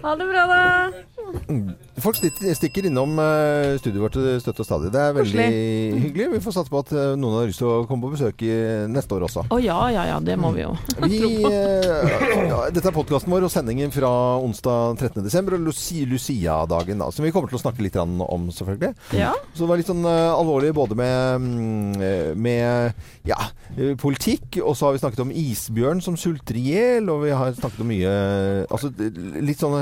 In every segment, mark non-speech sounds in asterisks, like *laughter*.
Ha det bra, da. Folk stikker, innom uh, studioet vårt støtt og stadig. Det er veldig hyggelig. Vi får satse på at uh, noen har lyst til å komme på besøk neste år også. Å ja, ja, ja. Det må vi jo. *laughs* Vi, uh, ja, dette er podkasten vår og sendingen fra onsdag 13.12. og Lucia, Lucia-dagen, som vi kommer til å snakke litt om, selvfølgelig. Ja. Så det var litt sånn alvorlig både med, mm, med ja, politikk, og så har vi snakket om isbjørn som sulter i hjel, og vi har snakket om mye Altså litt sånne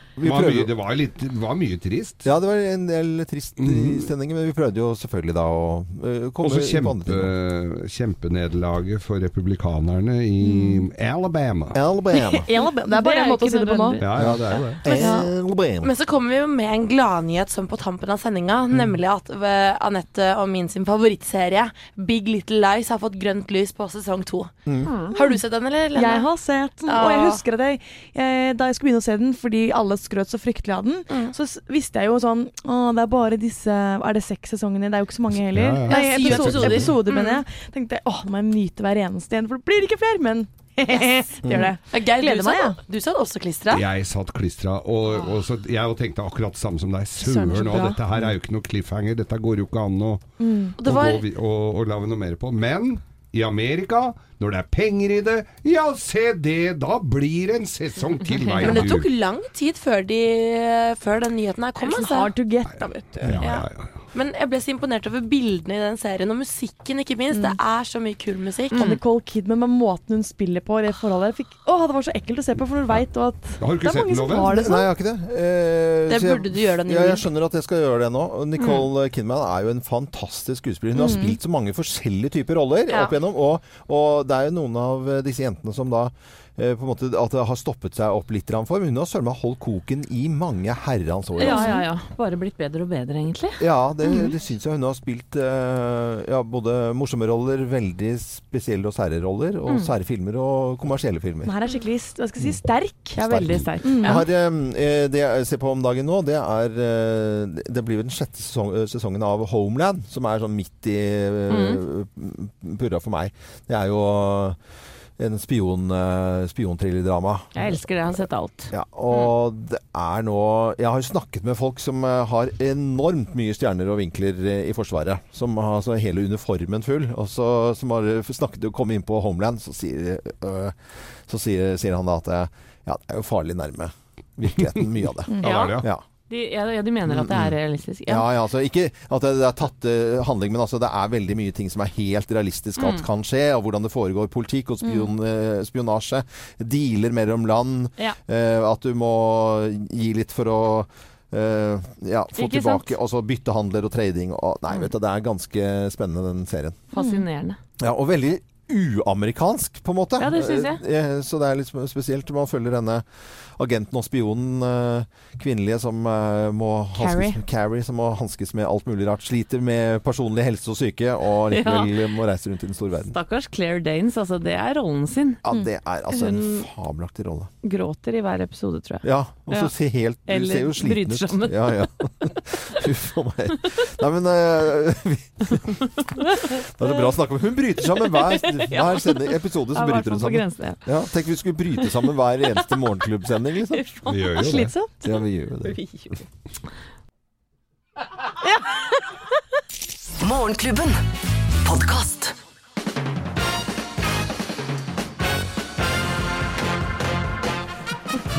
var mye, det var, litt, var, mye trist. Ja, det var en del trist mm. i stemningen, men vi prøvde jo selvfølgelig da å uh, komme Også kjempe, kjempenederlaget for republikanerne i mm. Alabama. Alabama. *laughs* Alabama. Det er bare en måte å si det på nå. Ja, ja, det er jo det. Men, men så kommer vi jo med en gladnyhet som på tampen av sendinga, mm. nemlig at Anette og min sin favorittserie, Big Little Lies, har fått grønt lys på sesong to. Mm. Har du sett den, eller? Lene? Jeg har sett den, og jeg husker at jeg, da jeg skulle begynne å se den, fordi alle skrøt så fryktelig av den, mm. så visste jeg jo sånn Å, det er bare disse Er det seks sesongene? Det er jo ikke så mange heller. Ja, ja. Nei, episoder, episoder, mener jeg. Mm. Tenkte jeg, åh, nå må jeg nyte hver eneste en, for det blir ikke flere. Men *laughs* yes. det gjør det. Mm. Geir, du, meg, ja. Du satt også klistra? Jeg satt klistra, og, og så, jeg tenkte akkurat samme som deg. Søren, og dette her er jo ikke noe cliffhanger. Dette går jo ikke an å, mm. å, var... gå, å, å lage noe mer på. Men i Amerika, når det er penger i det, ja, se det, da blir en sesong til meg. Men det tok lang tid før, de, før den nyheten her kom. Altså. Hard to get, da, vet du. Ja, ja, ja. Men jeg ble så imponert over bildene i den serien, og musikken, ikke minst. Mm. Det er så mye kul musikk. Mm. Og Nicole Kidman med måten hun spiller på i det forholdet. Fikk, å, det var så ekkelt å se på, for du veit at Har du ikke sett den, Love? Nei, jeg har ikke det. Eh, det burde du gjøre den ja, Jeg skjønner at jeg skal gjøre det nå. Nicole mm. Kidman er jo en fantastisk skuespiller. Hun har mm. spilt så mange forskjellige typer roller ja. opp igjennom, og, og det er jo noen av disse jentene som da Eh, på en måte at det har stoppet seg opp litt for. Men hun har søren meg holdt koken i mange herrens år. Ja, ja, ja. Bare blitt bedre og bedre, egentlig. Ja, det, mm. det syns jeg hun har spilt uh, ja, både morsomme roller, veldig spesielle og sære roller, og mm. sære filmer og kommersielle filmer. Den her er skikkelig hva skal jeg si, sterk. Ja, veldig sterk. Mm. Jeg har, uh, det jeg ser på om dagen nå, det er Det blir den sjette sesong, sesongen av Homeland, som er sånn midt i mm. purra for meg. Det er jo en spion, uh, spionthriller-drama. Jeg elsker det. Jeg har sett alt. Ja, og mm. det er nå Jeg har jo snakket med folk som uh, har enormt mye stjerner og vinkler uh, i Forsvaret. Som har altså, hele uniformen full. Og så, som har snakket og kommet inn på Homeland, så sier, så sier, sier han da at ja, det er jo farlig nærme virkeligheten, mye av det. ja. ja. De, ja, de mener at det er realistisk? Ja, ja, ja altså ikke at det, det er tatt uh, handling, men altså det er veldig mye ting som er helt realistisk at mm. kan skje. Og hvordan det foregår politikk og spion, mm. uh, spionasje. Dealer mellom land. Ja. Uh, at du må gi litt for å ja, få ikke tilbake Altså byttehandler og trading og Nei, mm. vet du, det er ganske spennende, den serien. Fascinerende. Ja, og veldig uamerikansk, på en måte. Ja, det synes jeg. Så det er litt spesielt. Man følger denne agenten og spionen, uh, kvinnelige, som må hanskes, Carrie, som må hanskes med alt mulig rart. Sliter med personlig helse og syke, og likevel ja. må reise rundt i den store verden. Stakkars Claire Danes, altså. Det er rollen sin. Ja, det er altså en fabelaktig rolle. Gråter i hver episode, tror jeg. Ja, og så ja. ser helt Du Eller ser jo sliten ut. sammen. Ja, ja. *laughs* Huff a meg. Nei, men *laughs* uh, *laughs* Det er så bra å snakke om Hun bryter sammen hver, *laughs* hver sending, episode, så bryter hun sammen. Grense, ja. Tenk vi skulle bryte sammen hver eneste morgenklubbsending *laughs* liksom. Vi gjør jo det. Slitsomt. Ja, vi gjør jo det. *laughs* Ja. Morgenklubben Podkast.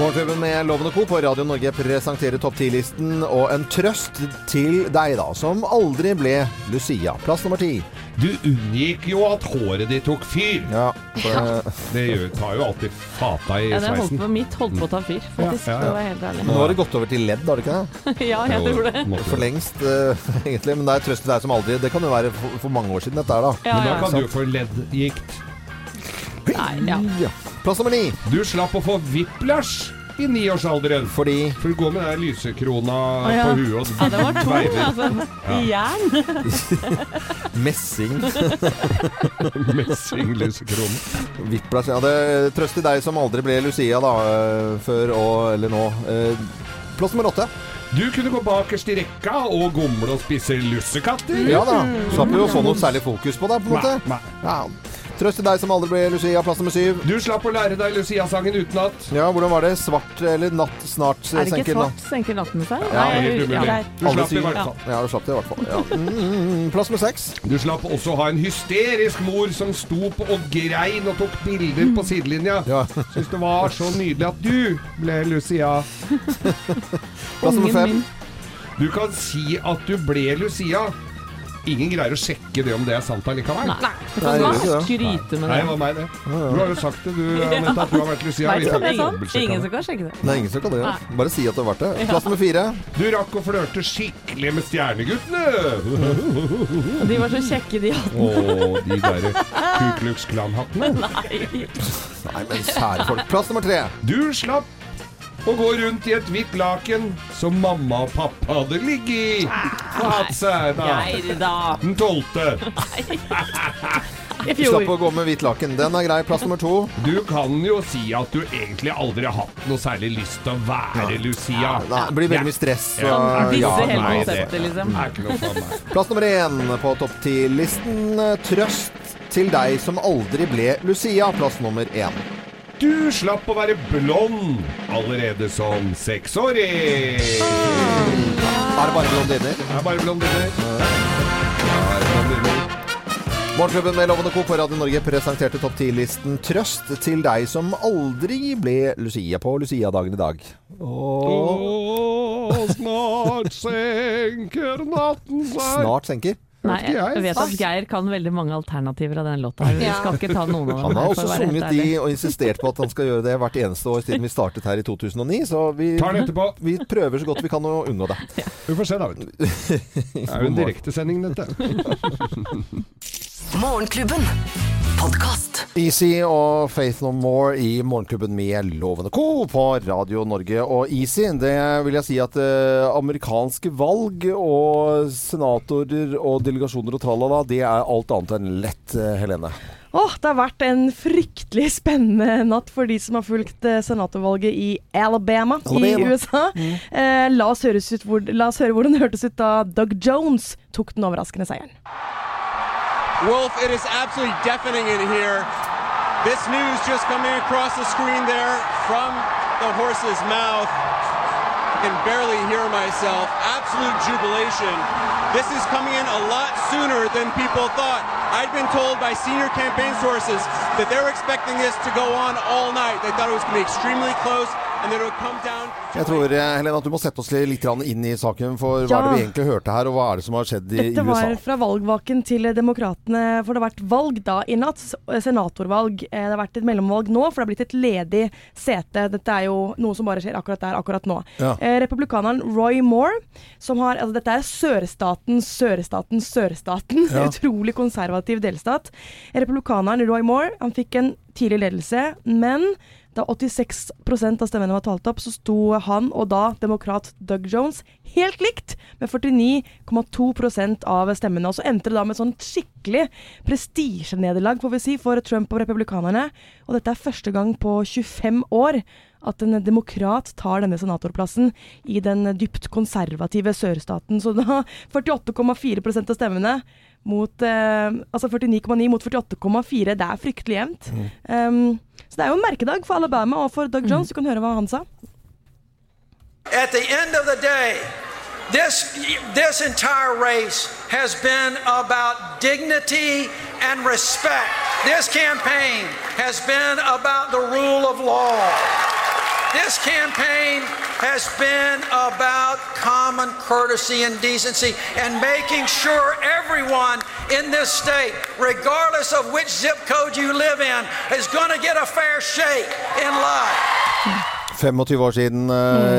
Morgenklubben med Loven og Co. på Radio Norge presenterer topp 10-listen og en trøst til deg, da, som aldri ble Lucia. Plass nummer ti. Du unngikk jo at håret ditt tok fyr. Ja, *laughs* for, det gjør, tar jo alltid fata i ja, det sveisen. Holdt på, mitt holdt på å ta fyr, faktisk. Ja, ja, ja. helt ærlig. Men nå har det gått over til ledd, har det ikke det? *laughs* ja, jeg tror det. For lengst, uh, *laughs* egentlig. Men det er trøst til deg som aldri. Det kan jo være for, for mange år siden, dette her, da. men da kan du jo få leddgikt. Nei, ja. Plass nummer ni. Du slapp å få whiplash i niårsalderen. Fordi For du går med den lysekrona ah, ja. på huet og Ja, det var tung, altså. *laughs* *laughs* I jern. Messing. Messing-lysekrone. Whiplash. Ja, det trøster deg som aldri ble Lucia, da. Eh, før og eller nå. Eh, plass nummer åtte. Du kunne gå bakerst i rekka og gomle og spise lussekatter. Ja da. Slapp jo å få noe særlig fokus på det, på en måte. Nei, nei. Ja. Trøst til deg som aldri ble Lucia, plass nummer syv. Du slapp å lære deg Lucia-sangen utenat. Ja, hvordan var det? Svart eller natt snart senker natt? Er det ikke svart senker natten seg? Ja, helt umulig. Du slapp i hvert fall. Ja, du slapp det i hvert fall. Ja. Mm, plass nummer seks. Du slapp også ha en hysterisk mor som sto på og grein og tok bilder på sidelinja. Ja. Syns det var så nydelig at du ble Lucia. *laughs* plass nummer fem. Du kan si at du ble Lucia. Ingen greier å sjekke det om det er sant allikevel. Nei. det kan ikke skryte med det. Nei, var meg, det. Du har jo sagt det, du, *laughs* Anette, at du har vært Lucia. Vet det er sant. Ingen som kan sjekke det. Nei, ingen som kan det. Ja. Bare si at du har vært det. Plass nummer fire. Du rakk å flørte skikkelig med stjerneguttene. *laughs* De var så kjekke, de *laughs* hattene. Å, de der Ku Klux Klan-hattene. Nei. Nei, men kjære folk. Plass nummer tre. Du slapp og gå rundt i et hvitt laken som mamma og pappa hadde ligget i og hatt seg da. Den tolvte. Slapp å gå med hvitt laken. Den er grei. Plass nummer to. Du kan jo si at du egentlig aldri har hatt noe særlig lyst til å være Lucia. Nei, det blir veldig mye stress. Ja, ja, hele konseptet, liksom. Plass nummer én på topp ti-listen. Trøst til deg som aldri ble Lucia. Plass nummer én. Du slapp å være blond allerede som seksåring. Er det bare blondiner? Det er bare blondiner. Morgenklubben med Lovende Co. på Radio Norge presenterte topp 10-listen 'Trøst til deg som aldri ble Lucia' på Lucia-dagen i dag. Åh, snart *laughs* senker natten seg Snart senker? Nei, jeg vet at Geir kan veldig mange alternativer av den låta. Vi skal ikke ta noen av dem. Han har også sunget de og insistert på at han skal gjøre det hvert eneste år siden vi startet her i 2009. Så vi, vi prøver så godt vi kan å unngå det. Ja. Vi får se, da. *laughs* Det er jo en direktesending, dette. *laughs* Morgenklubben Podcast. Easy og Faith No More i Morgenklubben med Lovende Co. på Radio Norge. Og Easy, det vil jeg si at eh, amerikanske valg og senatorer og delegasjoner og tralala, det er alt annet enn lett, eh, Helene. Oh, det har vært en fryktelig spennende natt for de som har fulgt eh, senatorvalget i Alabama, Alabama. i USA. Mm. Eh, la, oss hvor, la, oss høre hvordan det hørtes ut da Doug Jones tok den overraskende seieren. Wolf, it is absolutely deafening in here. This news just coming across the screen there from the horse's mouth. I can barely hear myself. Absolute jubilation. This is coming in a lot sooner than people thought. I'd been told by senior campaign sources that they were expecting this to go on all night. They thought it was going to be extremely close. Jeg tror eh, Helene, at du må sette oss litt inn i saken. For hva ja. er det vi egentlig hørte her, og hva er det som har skjedd i Dette USA? Dette var fra valgvaken til demokratene. For det har vært valg da i natt. Senatorvalg. Eh, det har vært et mellomvalg nå, for det har blitt et ledig sete. Dette er jo noe som bare skjer akkurat der, akkurat nå. Ja. Eh, republikaneren Roy Moore, som har Altså dette er sørstaten, sørstaten, sørstaten. Ja. *laughs* Utrolig konservativ delstat. Republikaneren Roy Moore, han fikk en tidlig ledelse, men da 86% av stemmene var talt opp, så sto han og da demokrat Doug Jones helt likt, med 49,2% av stemmene. Og så endte det da med et sånt skikkelig prestisjenederlag, si, for Trump og republikanerne. Og dette er første gang på 25 år at en demokrat tar denne senatorplassen i den dypt konservative sørstaten. Så da 48,4% av stemmene mot eh, Altså 49,9 mot 48,4. Det er fryktelig jevnt. Mm. Um, så det er jo en merkedag for Alabama og for Doug Jones. Du kan høre hva han sa. At the end of the day, this, this entire race has been about dignity and respect. This campaign has been about the rule of law. This campaign has been about common courtesy and decency and making sure everyone in this state, regardless of which zip code you live in, is going to get a fair shake in life. 25 år siden uh,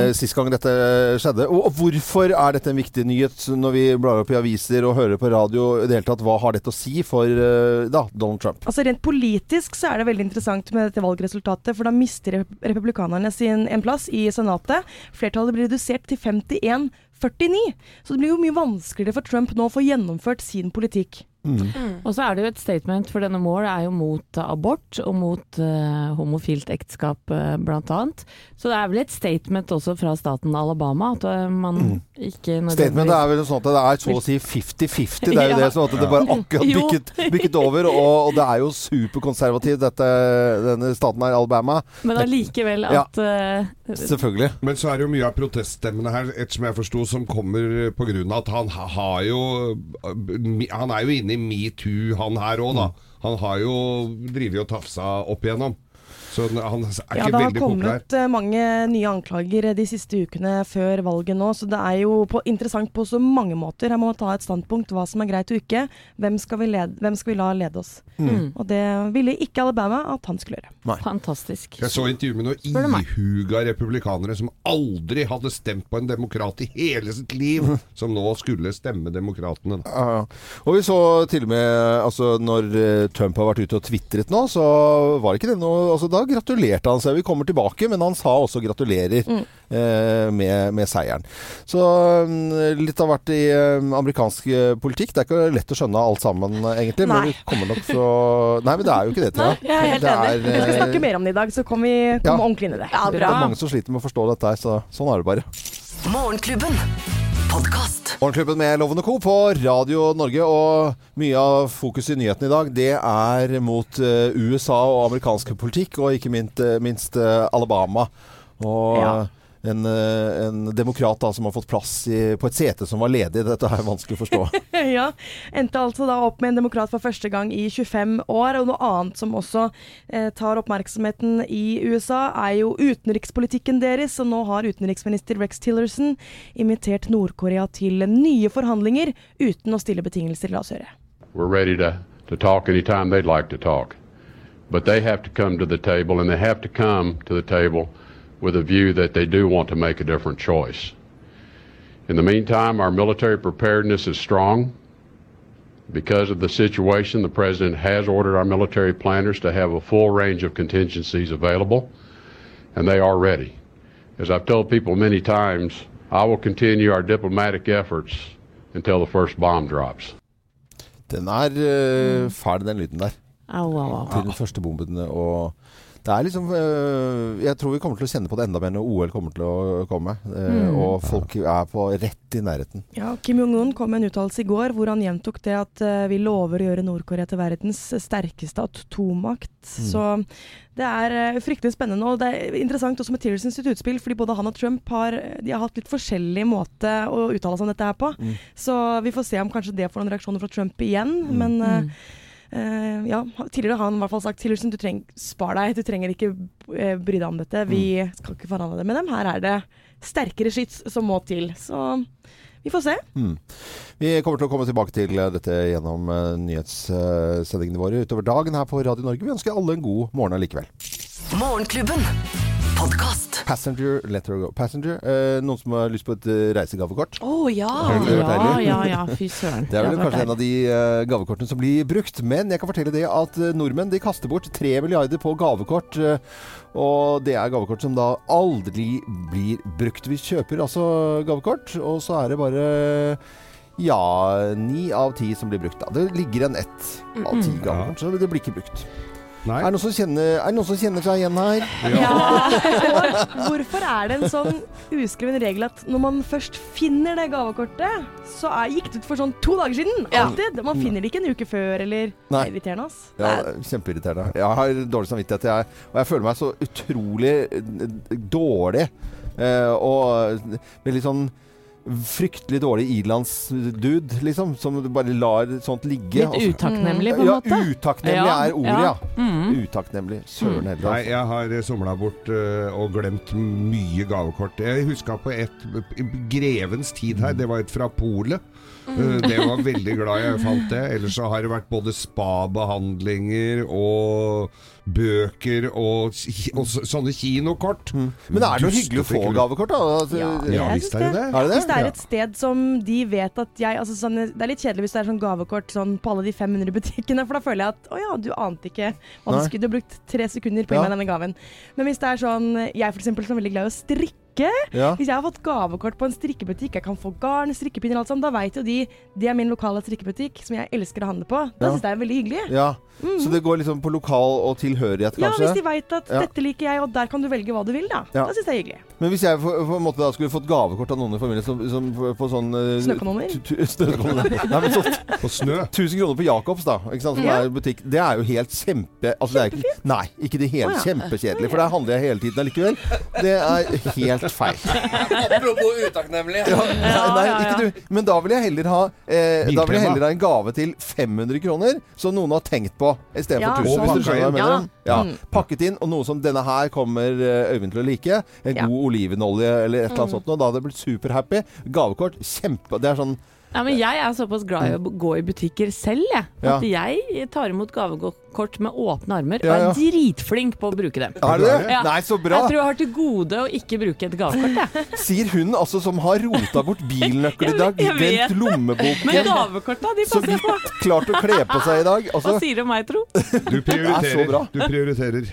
mm. sist gang dette skjedde. Og, og, hvorfor er dette en viktig nyhet når vi blar opp i aviser og hører på radio? i det hele tatt, Hva har dette å si for uh, da, Donald Trump? Altså Rent politisk så er det veldig interessant med dette valgresultatet. For da mister republikanerne sin en plass i Senatet. Flertallet blir redusert til 51 49. Så det blir jo mye vanskeligere for Trump nå å få gjennomført sin politikk. Mm. Og så er det jo et statement, for denne Moore er jo mot abort og mot uh, homofilt ekteskap, uh, blant annet. Så det er vel et statement også fra staten Alabama at uh, man mm. ikke Statementet er vel sånn at det er så å si 50-50. Det er jo *laughs* ja. det sånn at det bare akkurat bykket, bykket over. Og, og, det er jo superkonservativt, denne staten her, Alabama. Men allikevel at ja, Selvfølgelig. Men så er det jo mye av proteststemmene her, ettersom jeg forsto, som kommer pga. at han har jo Han er jo inne i metoo, han her òg, da. Han har jo drevet og tafsa opp igjennom. Så han er ikke ja, veldig populær. Det har kommet populær. mange nye anklager de siste ukene før valget nå, så det er jo på, interessant på så mange måter. Her må man ta et standpunkt hva som er greit og ikke. Hvem skal vi, led, hvem skal vi la lede oss? Mm. Og det ville ikke Alabama at han skulle gjøre. Nei. Fantastisk. Jeg så intervju med noen ihuga republikanere som aldri hadde stemt på en demokrat i hele sitt liv, *laughs* som nå skulle stemme demokratene. Ja, og vi så til og med altså, når eh, Trump har vært ute og tvitret nå, så var ikke det noe altså, Da gratulerte han seg. Vi kommer tilbake, men han sa også gratulerer mm. eh, med, med, seieren. Så mm, litt av hvert i eh, amerikansk eh, politikk. Det er ikke lett å skjønne alt sammen, egentlig. Nei. Men vi kommer nok så Nei, men det er jo ikke det, Thea. Jeg er helt enig. Vi skal snakke mer om det i dag, så kommer vi kom ja. ordentlig inn i det. Ja, bra. Det er mange som sliter med å forstå dette her, så sånn er det bare. Morgenklubben podkast. Morgenklubben med Lovende Co. på Radio Norge. Og mye av fokuset i nyhetene i dag, det er mot uh, USA og amerikansk politikk, og ikke minst, uh, minst uh, Alabama. Og ja en, eh, en demokrat da, som har fått plass i, på et sete som var ledig. Dette er vanskelig å forstå. *laughs* ja. Endte altså da opp med en demokrat for første gang i 25 år. Og noe annet som også eh, tar oppmerksomheten i USA, er jo utenrikspolitikken deres. Og nå har utenriksminister Rex Tillerson invitert Nord-Korea til nye forhandlinger uten å stille betingelser. La oss høre. We're ready to, to talk anytime they'd like to talk. But they have to come to the table, and they have to come to the table with a view that they do want to make a different choice. In the meantime, our military preparedness is strong. Because of the situation, the President has ordered our military planners to have a full range of contingencies available, and they are ready. As I've told people many times, I will continue our diplomatic efforts until the first bomb drops. Den er uh, fæl, den lyden der. Au, au, au. Til den første bomben. Og Det er liksom øh, Jeg tror vi kommer til å kjenne på det enda mer når OL kommer til å komme. Øh, mm. Og folk er på rett i nærheten. Ja, Kim Jong-un kom med en uttalelse i går hvor han gjentok det at uh, vi lover å gjøre Nord-Korea til verdens sterkeste atommakt. Mm. Så det er fryktelig spennende. Og det er interessant også med Tillerson sitt utspill, fordi både han og Trump har, de har hatt litt forskjellig måte å uttale seg om dette her på. Mm. Så vi får se om kanskje det får noen reaksjoner fra Trump igjen. Mm. Men uh, Uh, ja, tidligere har han i hvert fall sagt Tillerson, du trenger spar deg, du trenger ikke uh, bry deg om dette. Vi mm. skal ikke forhandle det med dem. Her er det sterkere skyts som må til. Så vi får se. Mm. Vi kommer til å komme tilbake til dette gjennom uh, nyhetssendingene våre utover dagen her på Radio Norge. Vi ønsker alle en god morgen allikevel. Morgenklubben podkast. Passenger, let her go. Passenger. Eh, noen som har lyst på et uh, reisegavekort? Å oh, ja. Ja, ja, ja. Fy søren. *laughs* Det er vel kanskje en av de uh, gavekortene som blir brukt. Men jeg kan fortelle det at uh, nordmenn de kaster bort 3 milliarder på gavekort. og det er gavekort som da aldri blir brukt. Vi kjøper altså gavekort, og så er det bare ja, ni av ti som blir brukt. da. Det ligger igjen ett av ti gavekort, så det blir ikke brukt. Nei. Er, det noen som kjenner, er det noen som kjenner seg igjen her? Ja. *laughs* Hvorfor er det en sånn uskreven regel at når man først finner det gavekortet, så er, gikk det ut for sånn to dager siden? Alltid. Man finner det ikke en uke før, eller Det er irriterende, ass. Ja, kjempeirriterende. Jeg har dårlig samvittighet, jeg, og jeg føler meg så utrolig dårlig. Uh, og veldig sånn fryktelig dårlig irlandsdude, liksom. Som bare lar sånt ligge. Litt utakknemlig, på en måte? Ja, utakknemlig ja. er ordet, ja. Mm. Utakknemlig. Søren heller. Nei, jeg har somla bort uh, og glemt mye gavekort. Jeg huska på et Grevens tid her. Det var et fra Polet. Uh, det var veldig glad jeg fant det. Ellers så har det vært både spa-behandlinger og bøker og, og sånne kinokort. Mm. Men er det noe hyggelig å få gavekort, da? Altså, ja, ja visst er det det. Er det Hvis det er et sted som de vet at jeg altså, sånn, Det er litt kjedelig hvis det er sånn gavekort sånn, på alle de 500 butikkene, for da føler jeg at å ja, du ante ikke du skulle brukt tre sekunder på å gi meg denne gaven. Men hvis det er sånn Jeg for eksempel som er veldig glad i å strikke strikke. Ja. Hvis jeg har fått gavekort på en strikkebutikk, jeg kan få garn, strikkepinner og alt sånt, da veit jo de det er min lokale strikkebutikk som jeg elsker å handle på. Da ja. syns jeg det er veldig hyggelig. Ja. Mm. Så det går liksom på lokal og tilhørighet, kanskje? Ja, hvis de veit at dette liker jeg, og der kan du velge hva du vil, da. Da syns jeg det er hyggelig. Men hvis jeg på, for en måte da skulle fått gavekort av noen i familien som, som på sånn uh, Snøkanonner? *laughs* på snø? 1000 kroner på Jacobs, da. Ikke sant, som er butikk. Det er jo helt kjempe... Altså, det er nei, ikke det helt oh, kjempekjedelig, for der handler jeg hele tiden allikevel. Det er helt feil. Apropos utakknemlig. Ja, nei, nei, ikke du. Men da vil jeg heller ha eh, Da vil jeg heller ha en gave til 500 kroner, som noen har tenkt på, istedenfor ja, 1000. Hvis du skjønner hva jeg mener. Ja. Mm. Pakket inn, og noe som denne her kommer eh, Øyvind til å like. En god olivenolje eller et eller annet mm. sånt. Og da hadde jeg blitt superhappy. Gavekort, kjempe Det er sånn ja, men jeg er såpass glad i å gå i butikker selv, jeg. At jeg tar imot gavekort med åpne armer og er dritflink på å bruke dem. Er du det? Nei, så bra. Jeg tror jeg har til gode å ikke bruke et gavekort, jeg. *laughs* Sier hun altså som har rota bort bilnøkkel i dag, *laughs* glemt lommeboken Men gavekorta, de passer på. Klart å kle på seg i dag. Altså. Hva sier du om meg, tro? Du prioriterer. Du prioriterer.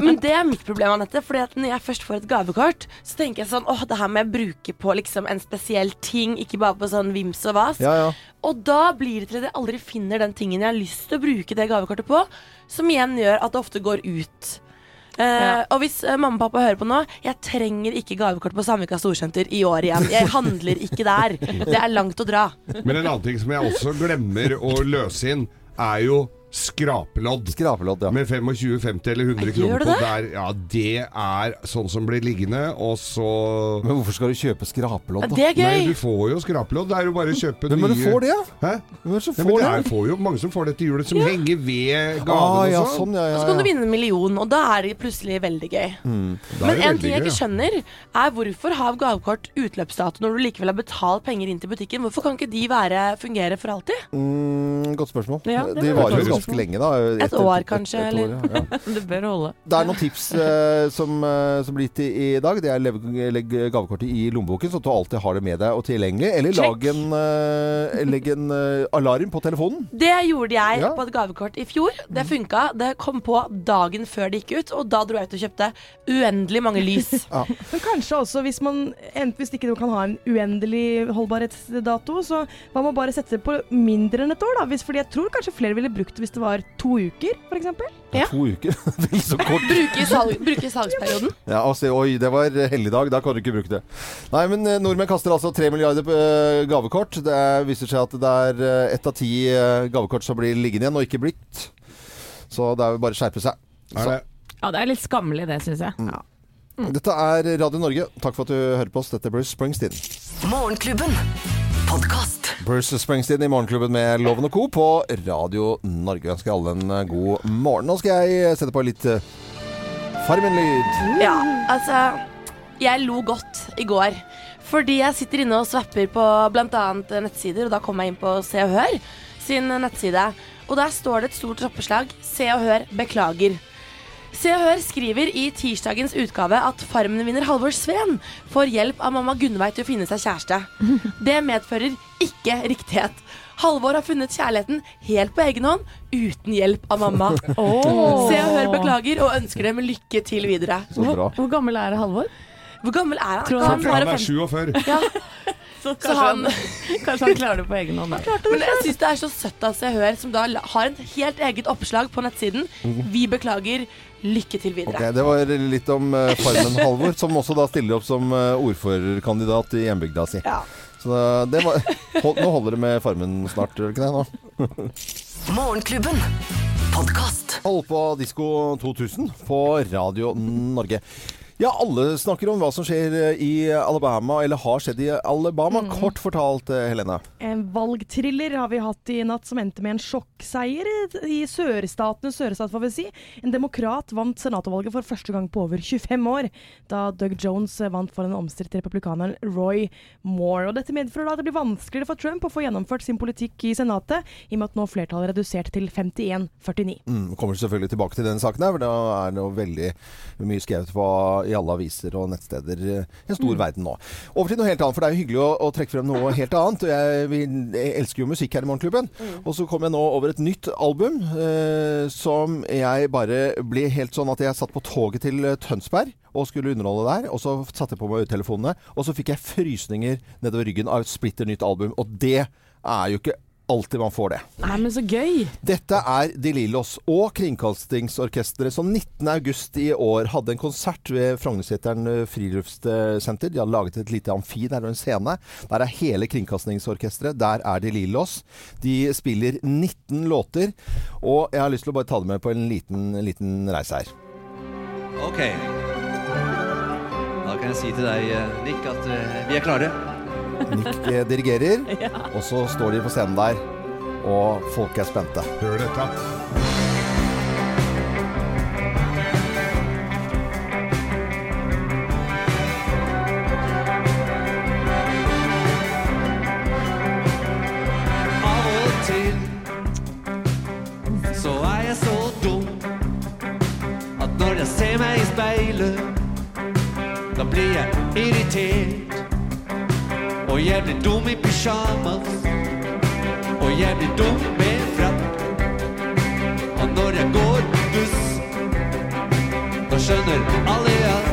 Men det er mitt problem, Anette. For når jeg først får et gavekort, så tenker jeg sånn åh, det her må jeg bruke på liksom en spesiell ting, ikke bare på sånn vims og vas. Ja, ja. Og da blir det til at jeg aldri finner den tingen jeg har lyst til å bruke det gavekortet på, som igjen gjør at det ofte går ut. Uh, ja. Og hvis uh, mamma og pappa hører på nå, jeg trenger ikke gavekort på Samvika Storsenter i år igjen. Jeg handler ikke der. Det er langt å dra. Men en annen ting som jeg også glemmer å løse inn, er jo Skrapelodd. Skrapelodd, ja. Med 25, 50 eller 100 kroner på der. Ja, det er sånn som blir liggende, og så Men hvorfor skal du kjøpe skrapelodd, da? Ja, det er gøy. Nei, du får jo skrapelodd. Det er jo bare å kjøpe nye Men du får det, ja? Hæ? Hvem er det som får ja, det? Er, får jo mange som får det til jul, som ja. henger ved gaven ah, ja, sånn. Ja, ja, Og så kan du vinne en million, og da er det plutselig veldig gøy. Mm. Men en ting jeg ikke skjønner, er hvorfor har gavekort utløpsdato når du likevel har betalt penger inn til butikken? Hvorfor kan ikke de være, fungere for alltid? Mm, godt spørsmål. de varer jo ganske lenge, da et år, kanskje. Et, et år, ja. *laughs* det bør holde. Det er noen tips uh, som, uh, som, blir gitt i, i, dag. Det er legg gavekortet i lommeboken, så du alltid har det med deg og tilgjengelig. Eller lag en, uh, legg en alarm på telefonen. Det gjorde jeg ja. på et gavekort i fjor. Det funka. Det kom på dagen før det gikk ut, og da dro jeg ut og kjøpte uendelig mange lys. *laughs* ja. Men kanskje også hvis man hvis ikke du kan ha en uendelig holdbarhetsdato, så man må bare sette det på mindre enn et år, da? Hvis, fordi jeg tror kanskje flere ville brukt det hvis det var to uker f.eks. Ja. To uker? *laughs* Vel så kort. Bruke, salg, bruke *laughs* salgsperioden. Ja, altså, oi, det var helligdag. Da kan du ikke bruke det. Nei, men eh, nordmenn kaster altså tre milliarder på uh, gavekort. Det viser seg at det er uh, ett av ti gavekort som blir liggende igjen, og ikke blitt. Så det er jo bare å skjerpe seg. Er det? Ja, det er litt skammelig, det, syns jeg. Mm. Ja. Mm. Dette er Radio Norge. Takk for at du hører på oss. Dette er Bruce Springsteen. Morgenklubben podkast. Bruce Springsteen i Morgenklubben med Loven og Co. på Radio Norge. Jeg ønsker alle en eh, god morgen. Nå skal jeg sette på litt uh, Farmen-lyd. Ja, altså Jeg lo godt i går. Fordi jeg sitter inne og svapper på bl.a. nettsider, og da kommer jeg inn på Se og Hør sin nettside. Og der står det et stort rappeslag. Se og Hør beklager. Se og Hør skriver i tirsdagens utgave at Farmen-vinner Halvor Sveen får hjelp av mamma Gunnveig til å finne seg kjæreste. *laughs* Det medfører ikke riktighet. Halvor har funnet kjærligheten helt på egen hånd, uten hjelp av mamma. *laughs* Oh. Se og Hør beklager og ønsker dem lykke til videre. Hvor, hvor, gammel er Halvor? Hvor gammel er han? Tror han, han er 47. Ja. *laughs* Så kanskje, så han, kanskje, han, klarer det på egen hånd. Men jeg syns det er så søtt av Se og Hør, som da har et helt eget oppslag på nettsiden. Mhm. Vi beklager. Lykke til videre. Okay, det var litt om uh, Farmen Halvor, som også da stiller opp som uh, ordførerkandidat i hjembygda si. Ja. Så det var, hold, Nå holder det med Farmen snart, gjør det ikke det? nå? *laughs* Morgenklubben Podkast. Hold på Disko 2000 på Radio Norge. Ja, alle snakker om hva som skjer eh, i Alabama, eller har skjedd i Alabama. Mm. Kort fortalt, eh, Helene. En valgthriller har vi hatt i natt som endte med en sjokkseier i sørstatene sørstat, får vi si. En demokrat vant senatorvalget for første gang på over 25 år, da Doug Jones vant for den omstridte republikaneren Roy Moore. Og dette medfører da at det blir vanskeligere for Trump å få gjennomført sin politikk i Senatet, i og med at nå flertallet er redusert til 51-49. Mm, kommer selvfølgelig tilbake til denne saken her, for da er noe veldig mye skrevet på i alle aviser og nettsteder i en stor mm. verden nå. Over til noe helt annet, for det er jo hyggelig å, å trekke frem noe helt annet. Jeg Vi elsker jo musikk her i Morgenklubben. Mm. Og så kom jeg nå over et nytt album eh, som jeg bare ble helt sånn at jeg satt på toget til Tønsberg og skulle underholde der. Og så satte jeg på meg øretelefonene, og så fikk jeg frysninger nedover ryggen av et splitter nytt album. Og det er jo ikke alltid man får det. Nei, men så gøy! Dette er De Lillos og Kringkastingsorkesteret som 19.8 i år hadde en konsert ved Frognerseteren eh, friluftssenter. De hadde laget et lite amfi der og en scene. Der er hele Kringkastingsorkesteret. Der er De Lillos. De spiller 19 låter. Og jeg har lyst til å bare ta det med på en liten, liten reise her. Ok. Da kan jeg si til deg, eh, Nick, at uh, vi er klare. Nick dirigerer, *laughs* og så står de på scenen der, og folk er spente. Hør dette. Av og til så er jeg så dum at når jeg ser meg i speilet, da blir jeg irritert. Og jeg blir dum i pysjamas. Og jeg blir dum med frakk. Og når jeg går buss, da skjønner alle at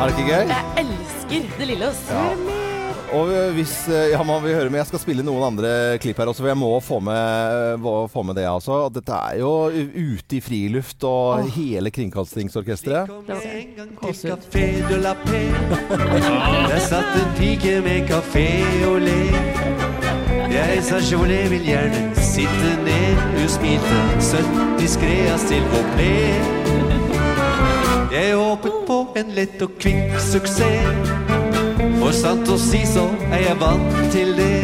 Er det ikke gøy? Jeg elsker Det Lillos. Ja. Og hvis eh, ja, man vil høre med, Jeg skal spille noen andre klipp her også, for jeg må få med, må få med det. altså. Dette er jo ute i friluft og oh. hele Kringkastingsorkesteret. *laughs* Der satt en pike med kafé og le. Jeg sa Jolé vil gjerne sitte ned. Hun smilte søtt diskré av ple Jeg håpet på en lett og kvikk suksess. For sant å si så er jeg vant til det.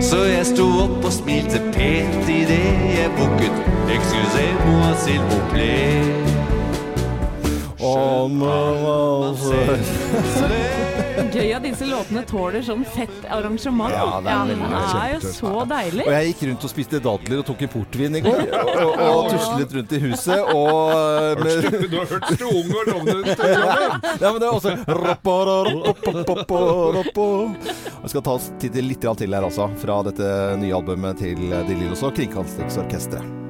Så jeg sto opp og smilte pent idet jeg bukket. Excusez-moi, s'il vous plaît. Om, Gøy at disse låtene tåler sånn fett arrangement. Ja, det er, ja, det er jo så deilig. Og jeg gikk rundt og spiste dadler og tok en portvin i går. Og, og, og tuslet rundt i huset og med... Du har hørt Strunge og ut? Ja, men det er også Vi skal ta oss tid litt til her, altså. Fra dette nye albumet til De Lillos og Kringkastingsorkesteret.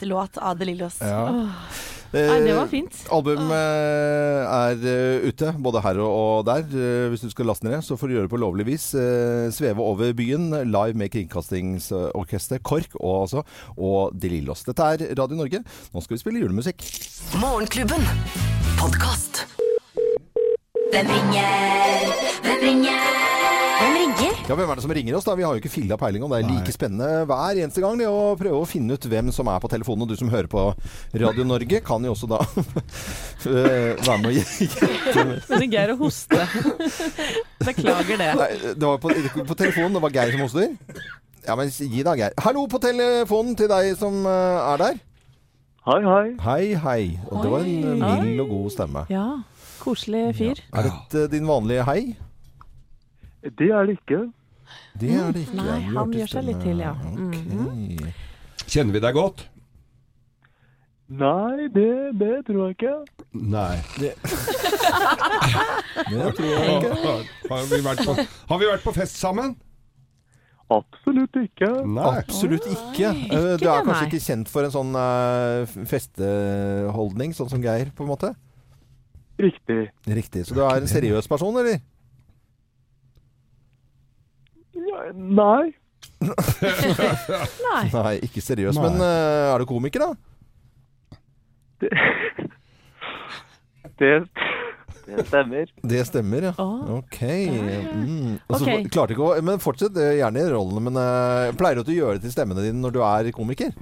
Favorittlåt av De Lillos. Ja. Nei, det var fint. Eh, albumet er uh, ute, både her og, og der. Uh, hvis du skal laste ned, så får du gjøre det på lovlig vis. Uh, sveve over byen live med Kringkastingsorkester, KORK og, altså, og De Lillos. Dette er Radio Norge. Nå skal vi spille julemusikk. Morgenklubben Podkast. Hvem ringer? Ja, Hvem er det som ringer oss? da? Vi har jo ikke filla peiling om det er like spennende hver eneste gang det å prøve å finne ut hvem som er på telefonen. Og du som hører på Radio Norge, kan jo også da *laughs* eh, være med å gjette. Men Geir å hoste. Beklager det. Nei, det var på, på telefonen. Det var Geir som hoster. Ja, men gi da, Geir. Hallo på telefonen til deg som uh, er der. Hei, hei. Hei, hei. Og det var en mild og god stemme. Ja. Koselig fyr. Ja. Er dette din vanlige hei? Det er det ikke. Det er det ikke. Nei, han gjør seg litt til, ja. Okay. Mm. Kjenner vi deg godt? Nei, det, det tror jeg ikke. Nei. Det, *laughs* det tror jeg ikke. Har vi, på, har vi vært på fest sammen? Absolutt ikke. Nei. Absolutt ikke. Oi, du er kanskje ikke kjent for en sånn uh, festeholdning, sånn som Geir, på en måte? Riktig. Riktig. Så du er en seriøs person, eller? Nei. Nei. *laughs* Nei, ikke seriøs. Nei. Men uh, er du komiker, da? Det, det stemmer. Det stemmer, ja. Oh. Ok. Mm. Altså, okay. Klarte ikke å Men fortsett eh, gjerne i rollene. Men uh, pleier du å gjøre gjør det til stemmene dine når du er komiker?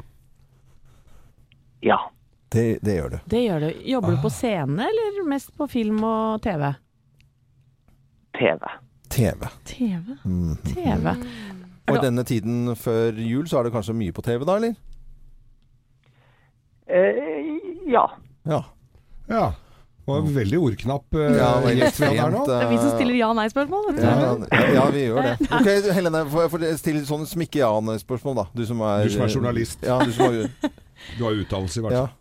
Ja. Det, det gjør du. Det gjør du. Jobber du på scene, eller mest på film og TV? TV. TV. TV. Mm. TV. Og i denne tiden før jul så er det kanskje mye på TV, da, eller? Eh, ja. Ja. Ja. Det var en veldig ordknapp uh, Ja, det gjest vi hadde her nå. Det er vi som stiller ja-nei-spørsmål. vet du. Ja, ja, ja, vi gjør det. *laughs* Ok, Helene, still sånn smikke ja-nei-spørsmål, da. Du som er, Du som er journalist. Ja, du som er, Du har utdannelse, i hvert ja. fall.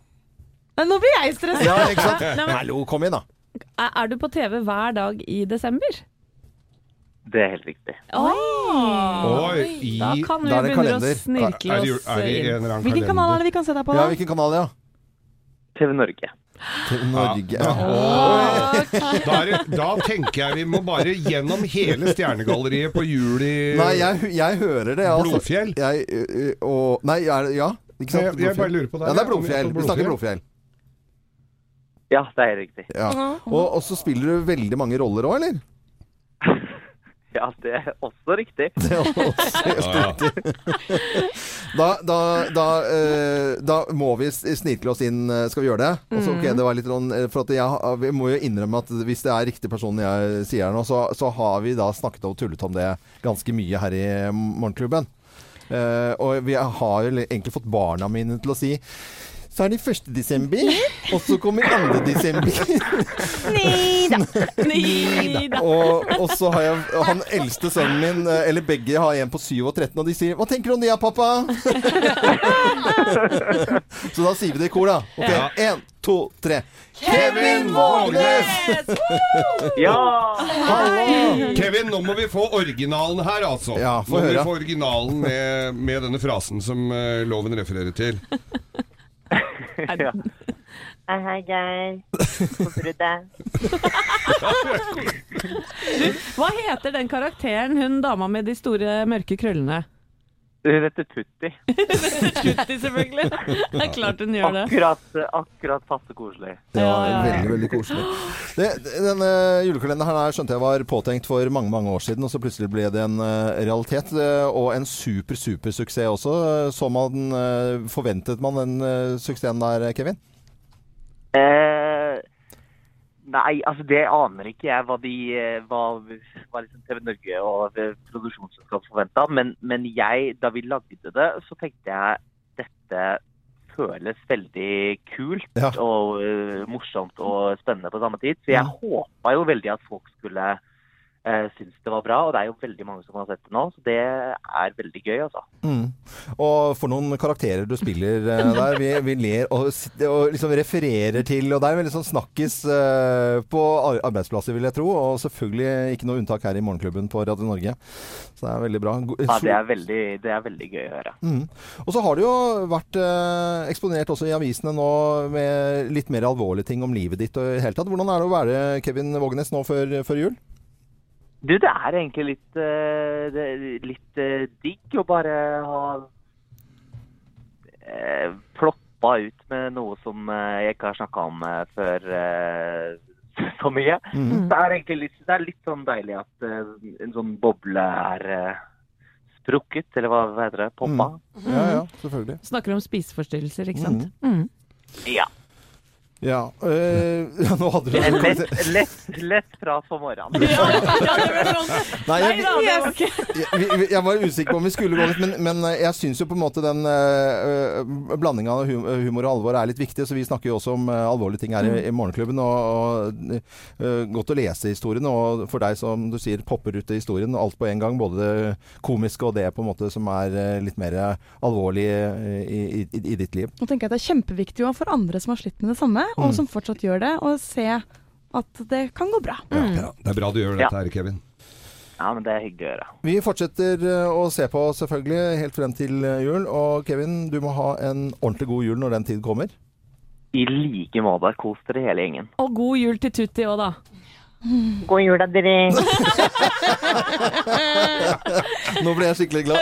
Nei, nå blir jeg stressa! ja, ikke sant? Hallo, kom igjen, da. Er du på TV hver dag i desember? Det er helt riktig. Oi, i Da kan vi Da er det begynne å kalender. snirkle er det, oss er det en eller annen Hvilken kanal er kalender? det vi kan se deg på, Ja, da? hvilken kanal, ja? TV Norge. Til Norge. Ja. Da, er det, da tenker jeg vi må bare gjennom hele Stjernegalleriet på jul i Nei, jeg, jeg hører det. Altså. Blodfjell? Jeg, ø, ø, og, nei, er det, ja? Ikke sant? Jeg- jeg bare lurer på det. Ja, det er Blodfjell. Vi snakker Blodfjell. Ja, det er helt riktig. Ja. Og, og så spiller du veldig mange roller òg, eller? Ja, det er også riktig. *laughs* Det er også helt riktig. Da, da, da, eh, da må vi snikle snirkle oss inn. eh, Skal vi gjøre det? Og så, ok, det var litt sånn, eh, for at jeg, vi må jo innrømme at hvis det er riktig person jeg sier her nå, så, så har vi da snakket og tullet om det ganske mye her i Morgenklubben. Eh, og vi har jo egentlig fått barna mine til å si så er det 1. desember, og så kommer 2. desember. *laughs* Neida. Og, og så har jeg han eldste sønnen min, eh, eller begge har en på 7 og 13, og de sier 'Hva tenker du om det, pappa?' *laughs* så da sier vi det i kor, da. Ok. Én, to, tre. Kevin Vågnes! Ja! Hallo! Kevin, nå må vi få originalen her, altså. Ja, få nå må vi få originalen med, med denne frasen som uh, loven refererer til. *laughs* ja. Hei, hei, Geir. Du? Hva heter den karakteren, hun dama med de store, mørke krøllene? Hun heter Tutti. *laughs* Tutti, selvfølgelig. *laughs* Det er klart hun gjør det. Akkurat, akkurat passe koselig. Ja, Ja, ja, ja. veldig, veldig koselig. Det, denne julekalenderen her skjønte jeg var påtenkt for mange mange år siden, og så plutselig ble det en eh, realitet. eh, og en super, super suksess også. Så man, eh, forventet man den eh, suksessen der, Kevin? Eh, nei, altså det aner ikke jeg hva, de, eh, hva, hva liksom TV Norge og produksjonsselskapet produksjonsselskap forventa. Men, men jeg, da vi lagde det, så tenkte jeg dette føles veldig kult Ja. og uh, morsomt og spennende på samme tid. Så jeg håpa jo veldig at folk skulle uh, synes det var bra. Og det er jo veldig mange som har sett det nå, så det er veldig gøy, altså. Mm. Og for noen karakterer du spiller eh, der. Vi, vi ler og, og liksom refererer til Og det er veldig sånn snakkis eh, på arbeidsplasser, vil jeg tro. Og selvfølgelig ikke noe unntak her i Morgenklubben på Radio Norge. Så det er veldig bra. Ja, det er veldig, det er veldig gøy å høre. Mm. Og så har du jo vært eh, eksponert også i avisene nå med litt mer alvorlige ting om livet ditt og i det hele tatt. Hvordan er det å være Kevin Vågenes nå før, før jul? Du, det er egentlig litt, uh, litt uh, digg å bare ha uh, ploppa ut med noe som eh, jeg ikke har snakka om eh, før eh, *laughs* så mye. Mm. Det er egentlig litt, det er litt sånn deilig at eh, en sånn boble er eh, sprukket, eller hva heter det? Poppa. Ja, ja, selvfølgelig. Snakker om spiseforstyrrelser, ikke sant? Mm. Ja. Ja, Øh, *laughs* ja, nå hadde du Lett, lett, lett prat på morgenen. ja, det var Nei, jeg, jeg, jeg var usikker på om vi skulle gå litt, men, men jeg syns jo på en måte den øh, blandinga av humor og alvor er litt viktig. Så vi snakker jo også om alvorlige ting her i, i Morgenklubben. Og, og øh, godt å lese historien, Og for deg som du sier popper ut i historien alt på en gang. Både det komiske og det på en måte som er litt mer alvorlig i, i, i ditt liv. Nå tenker jeg at Det er kjempeviktig for andre som har slitt med det samme, Mm. Og som fortsatt gjør det, og se at det kan gå bra. Ja, det er bra du gjør dette her, Kevin. Ja, men det er hyggelig å gjøre. Vi fortsetter eh, å se på selvfølgelig helt frem til eh, jul. Og Kevin, du må ha en ordentlig god jul når den tid kommer. I like måte. Kos dere hele gjengen. Og god jul til Tutti òg, da. God jul, da, dere. *laughs* Nå ble jeg skikkelig glad.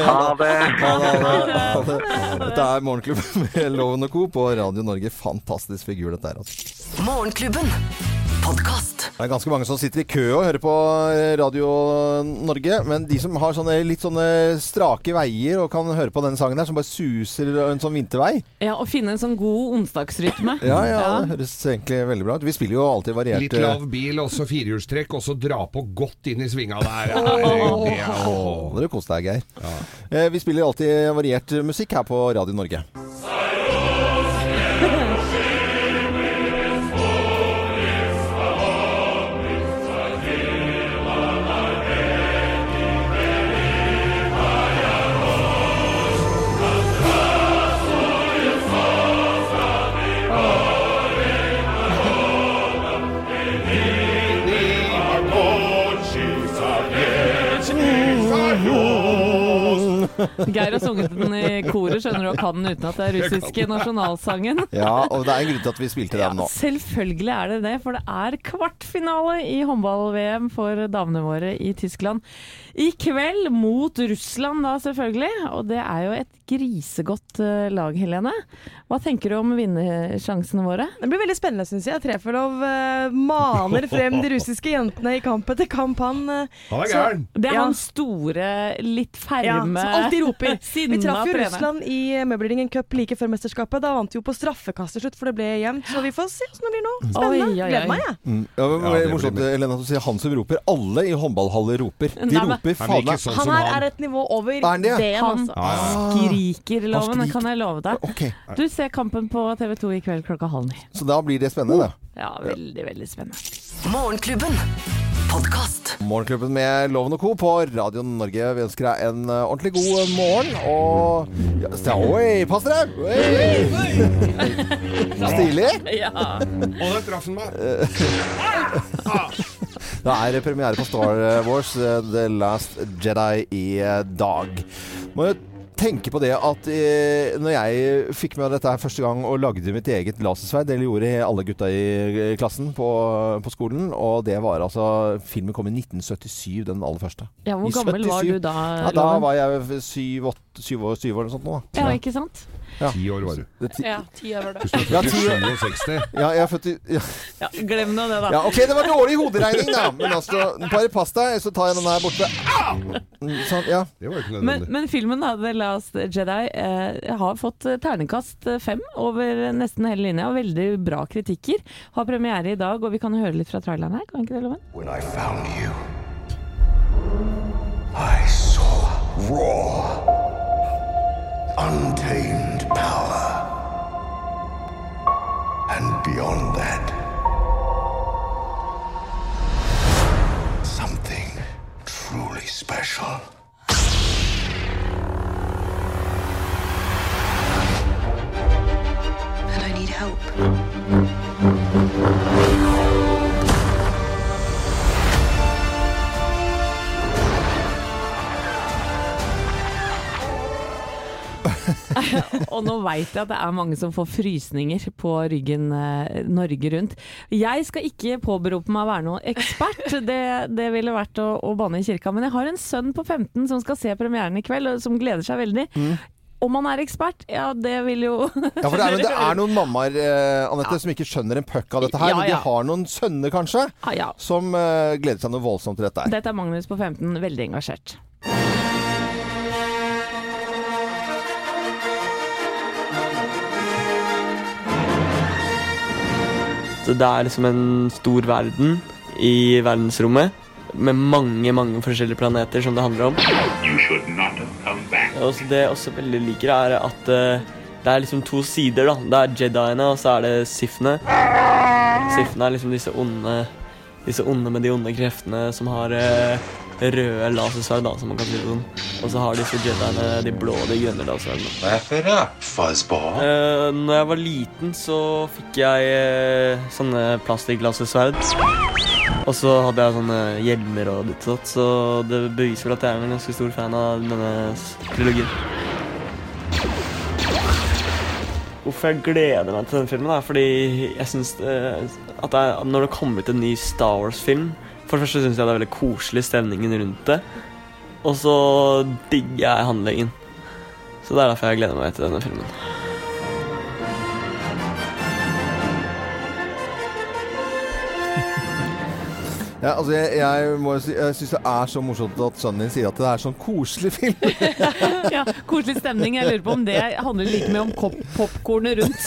Ha det. Ha det, ha det. Ha det. Dette er Morgenklubben med Loven og Co. på Radio Norge. Fantastisk figur dette her. altså. Morgenklubben. Podkast. Det er ganske mange som sitter i kø og hører på Radio Norge. Men de som har sånne litt sånne strake veier og kan høre på denne sangen her, som bare suser en sånn vintervei Ja, og finne en sånn god onsdagsrytme. *laughs* Ja, ja, det høres egentlig veldig bra ut. Vi spiller jo alltid variert Litt lav bil, også firehjulstrekk, og så dra på godt inn i svinga der. Det er- Åh, dere kose deg, Geir. Ja. Vi spiller alltid variert musikk her på Radio Norge. *laughs* Geir har sunget den i koret, skjønner du, og kan den uten at det er russiske nasjonalsangen. *laughs* Ja, og det er en grunn til at vi spilte den nå. Selvfølgelig er det det, for det er kvartfinale i håndball-VM for damene våre i Tyskland. I kveld mot Russland da, selvfølgelig. Og det er jo et grisegodt eh, lag, Helene. Hva tenker du om vinnersjansene våre? Det blir veldig spennende, syns jeg. Trefelov uh, maner frem de russiske jentene i kamp etter kamp. Han, uh, Han er gæren. Det er Ja. han store, litt Ja, ferme som alltid roper. *laughs* Vi traff jo. Russland i Møbelringen Cup like før mesterskapet. Da vant vi jo på straffekast til slutt, for det ble jevnt. Så vi får se hvordan det blir nå. Spennende. Gleder meg, jeg. Mm. Ja, Ja, det er morsomt, Helena, at du sier han som roper. Alle i håndballhaller roper. De Nei, men- Han er ikke sånn Han som her han. er et nivå over Er han det? det, Han altså. Skriker, loven, Han skriker. kan jeg love deg. Ok, Du ser kampen på TV 2 i kveld klokka halv ni. Så da blir det spennende, det. Ja, veldig, veldig spennende. Morgenklubben. Podkast. Morgenklubben med Loven og Co. på Radio Norge. Vi ønsker deg en eh, ordentlig god eh, morgen. Og ja, sta- Oi, pass dere! Oi. *laughs* Stilig. Ja. Og der traff han meg. *laughs* Det er premiere på Star Wars eh, The Last Jedi i eh, dag. Må jo tenke på det at eh, når jeg fikk med dette her første gang og lagde mitt eget lasersverd, det gjorde alle gutta i eh, klassen på, på skolen, og det var altså Filmen kom i 1977, den aller første. ja, hvor I gammel var du da? Ja, da var jeg syv, åtte, syv år, syv år eller sånt nå. da. Ja, ikke sant? Ti år var du. Det ti- Ja, ti år var det. Du Ja, født ti i år. 67. Ja, jeg er født i ja. Ja, glem nå det, da. ja, OK, det var dårlig hoderegning, da. Men altså, bare pass deg, så tar jeg den her borte. Sånn, ja. Det var ikke Men, nødvendig. men filmen da, The Last Jedi eh, har fått ternekast terningkast eh, fem over nesten hele linja, og veldig bra kritikker. Har premiere i dag, og vi kan høre litt fra traileren her, kan ikke det, Loven? When I found you, I saw raw, untamed power. And beyond that, something truly special. Og nå veit jeg at det er mange som får frysninger på ryggen eh, Norge rundt. Jeg skal ikke påberope meg å være noen ekspert, det, det ville vært å, å banne i kirka. Men jeg har en sønn på 15 som skal se premieren i kveld, og som gleder seg veldig. Om han er ekspert? Ja, det vil jo Ja, for det er, men det er *laughs* noen mammaer eh, Annette, som ikke skjønner en puck av dette her. Ja, Men de har noen sønner, kanskje, Ah, ja. som eh, gleder seg noe voldsomt til dette her. Dette er Magnus på 15, veldig engasjert. Det er liksom en stor verden i verdensrommet med mange, mange forskjellige planeter som det handler om. Og det jeg også veldig liker, er at eh, det er liksom to sider. da. Det er Jediene, og så er det Sifene. Sifene er liksom disse onde, disse onde med de onde kreftene som har eh, røde lasersverd, som man kan si det sånn. Og så har disse Jediene de blå og de grønne lasersverdene. It for fuzzball. Eh, når jeg var liten, så fikk jeg eh, sånne plastikklasesverd. Og så hadde jeg sånne hjelmer og ditt og datt, så det beviser vel at jeg er en ganske stor fan av denne trilogien. hvorfor jeg gleder meg til denne filmen. Da. Fordi jeg syns at det er, når det kommer ut en ny Star Wars-film For det første syns jeg det er veldig koselig stemningen rundt det. Og så digger jeg handlingen. Så det er derfor jeg gleder meg til denne filmen. Ja, altså jeg, jeg, må si, jeg syns det er så morsomt at sønnen din sier at det er sånn koselig film. *laughs* ja, koselig stemning. Jeg lurer på om det handler like mye om popkornet rundt.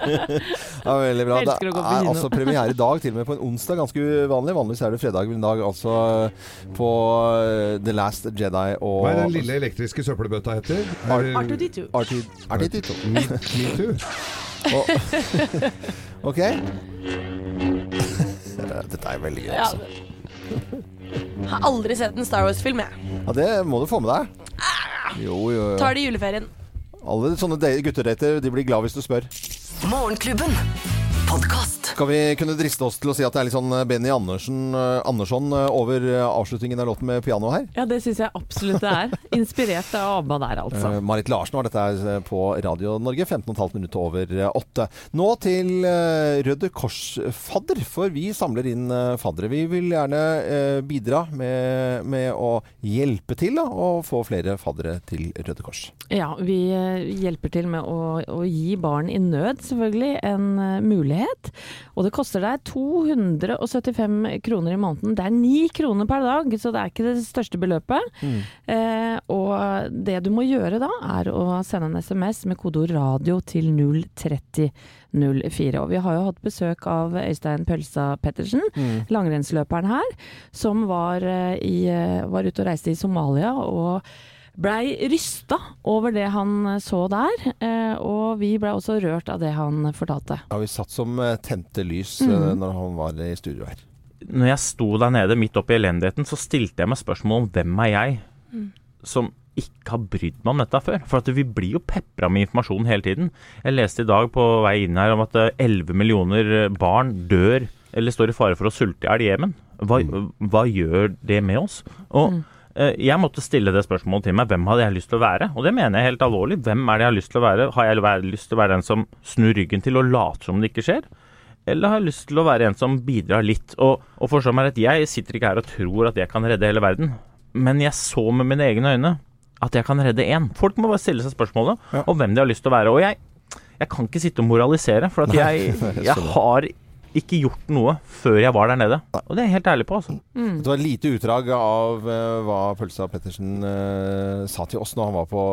*laughs* ja, veldig bra. Det er altså premiere i dag, til og med på en onsdag. Ganske uvanlig. Vanligvis er det fredag, men i dag altså på uh, The Last Jedi og Hva er den lille elektriske søppelbøtta heter? R2D2. R2D2. Metoo. ok. Dette er veldig gøy. Altså. Jeg har aldri sett en Star Wars-film, jeg. Ja, det må du få med deg. Jo, jo, jo. Tar det i juleferien. Alle sånne guttedater de blir glad hvis du spør. Morgenklubben Podcast. Skal vi kunne driste oss til å si at det er litt sånn Benny Andersen, Andersson over avslutningen av låten med piano her? Ja, det syns jeg absolutt det er. *laughs* Inspirert av ABBA der, altså. Marit Larsen var dette her på Radio Norge, 15,5 minutter over åtte. Nå til Røde Kors-fadder, for vi samler inn faddere. Vi vil gjerne bidra med, med, å hjelpe til da, å få flere faddere til Røde Kors. Ja, vi hjelper til med å, å gi barn i nød, selvfølgelig, en mulighet mulighet. Og det koster deg 275 kroner i måneden. Det er 9 kroner per dag, så det er ikke det største beløpet. Mm. Eh, og det du må gjøre da, er å sende en SMS med kodeord 'radio' til 03004. Og vi har jo hatt besøk av Øystein Pølsa Pettersen, mm. langrennsløperen her, som var, eh, i, eh, var ute og reiste i Somalia. og blei rysta over det han så der, eh, og vi blei også rørt av det han fortalte. Ja, Vi satt som eh, tente lys mm. når han var i studio her. Når jeg sto der nede midt oppi elendigheten, så stilte jeg meg spørsmål om hvem er jeg, mm. som ikke har brydd meg om dette før. For vi blir jo pepra med informasjon hele tiden. Jeg leste i dag på vei inn her om at 11 millioner barn dør eller står i fare for å sulte i hjel i Jemen. Hva, mm. hva, gjør det med oss? Og mm. Eh, jeg måtte stille det spørsmålet til meg. Hvem hadde jeg lyst til å være? Og det mener jeg helt alvorlig. Hvem er det jeg har lyst til å være? Har jeg lyst til å være den som snur ryggen til og later som det ikke skjer? Eller har jeg lyst til å være en som bidrar litt? Og, og forstå meg rett, jeg sitter ikke her og tror at jeg kan redde hele verden. Men jeg så med mine egne øyne at jeg kan redde én. Folk må bare stille seg spørsmålet ja. om hvem de har lyst til å være. Og jeg, jeg kan ikke sitte og moralisere, for at jeg, *laughs* jeg har ikke gjort noe før jeg var der nede. Og det er jeg helt ærlig på. Altså. Mm. Det var et lite utdrag av uh, hva Pølsa Pettersen uh, sa til oss når han var på,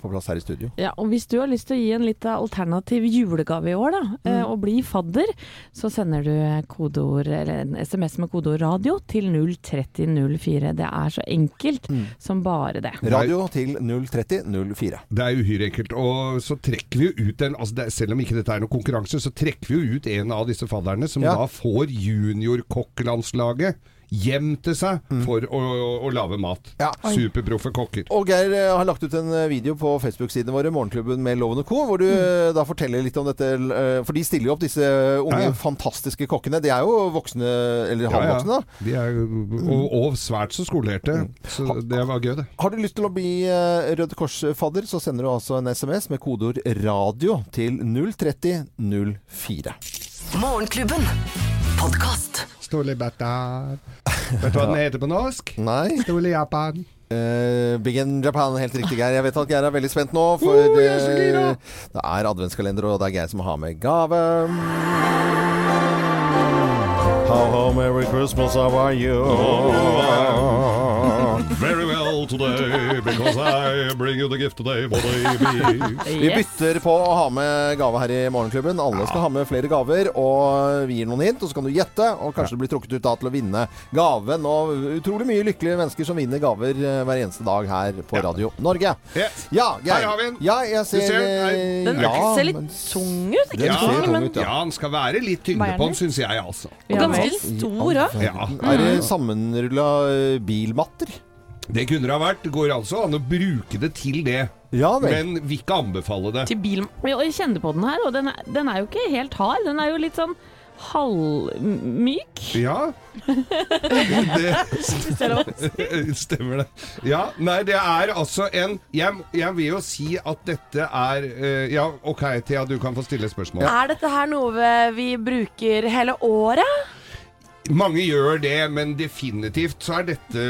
på, plass her i studio. Ja, og Hvis du har lyst til å gi en litt alternativ julegave i år, da, mm. uh, og bli fadder, så sender du kodeord, eller en SMS med kodeord 'radio' til 03004. Det er så enkelt mm. som bare det. Radio til 03004. Det er uhyre enkelt. Og så trekker vi jo ut en altså det, Selv om ikke dette er noen konkurranse, så trekker vi jo ut en av disse fadderne som ja. da får juniorkokklandslaget hjem til seg mm. for å, å, å, lage mat. Ja. Superproffe kokker. Og Geir eh, har lagt ut en eh, video på Facebook-sidene våre, Morgenklubben med Loven og Co., hvor du mm. Eh, da forteller litt om dette. For de stiller jo opp disse unge, ja, ja. fantastiske kokkene. De er jo voksne, eller halvvoksne, da. De er, og, og, svært så skolerte. Mm. Så det var gøy, det. Har du lyst til å bli Røde Kors-fadder, så sender du altså en SMS med kodeord 'radio' til 03004. Morgenklubben. Podkast. Stolebatter. Vet du hva den heter på norsk? *laughs* Nei. Stole Japan. Uh, Big in Japan, helt riktig, Geir. Jeg vet at Geir er veldig spent nå, for uh, det, det er adventskalender, og det er Geir som har med gave. How, how merry Christmas, how are you? Today, because I bring you the gift today, baby. *laughs* Vi bytter på å ha med gave her i Morgenklubben. Alle skal ha med flere gaver, og vi gir noen hint, og så kan du gjette, og kanskje du blir trukket ut da til å vinne gaven. Og utrolig mye lykkelige mennesker som vinner gaver eh, hver eneste dag her på Radio Norge. Ja, Geir. Her har vi den. Ja, jeg ser, ser eh, Den ja, ser litt tung ut. Ikke ja, tung, Ja, den skal være litt tyngde på den, syns jeg, altså. Og ganske stor òg. Ja. Er det sammenrulla eh, bilmatter? Det kunne det ha vært. Det går altså an å bruke det til det. Ja, men vil ikke anbefale det. Til bil... Jeg kjenner på den her, og den er, den er, jo ikke helt hard. Den er jo litt sånn halvmyk. Ja. *laughs* Det *laughs* stemmer det. Ja, nei, det er altså en Jeg, jeg vil jo si at dette er eh, Ja, OK, Thea, du kan få stille spørsmål. Er dette her noe vi bruker hele året? Mange gjør det, men definitivt så er dette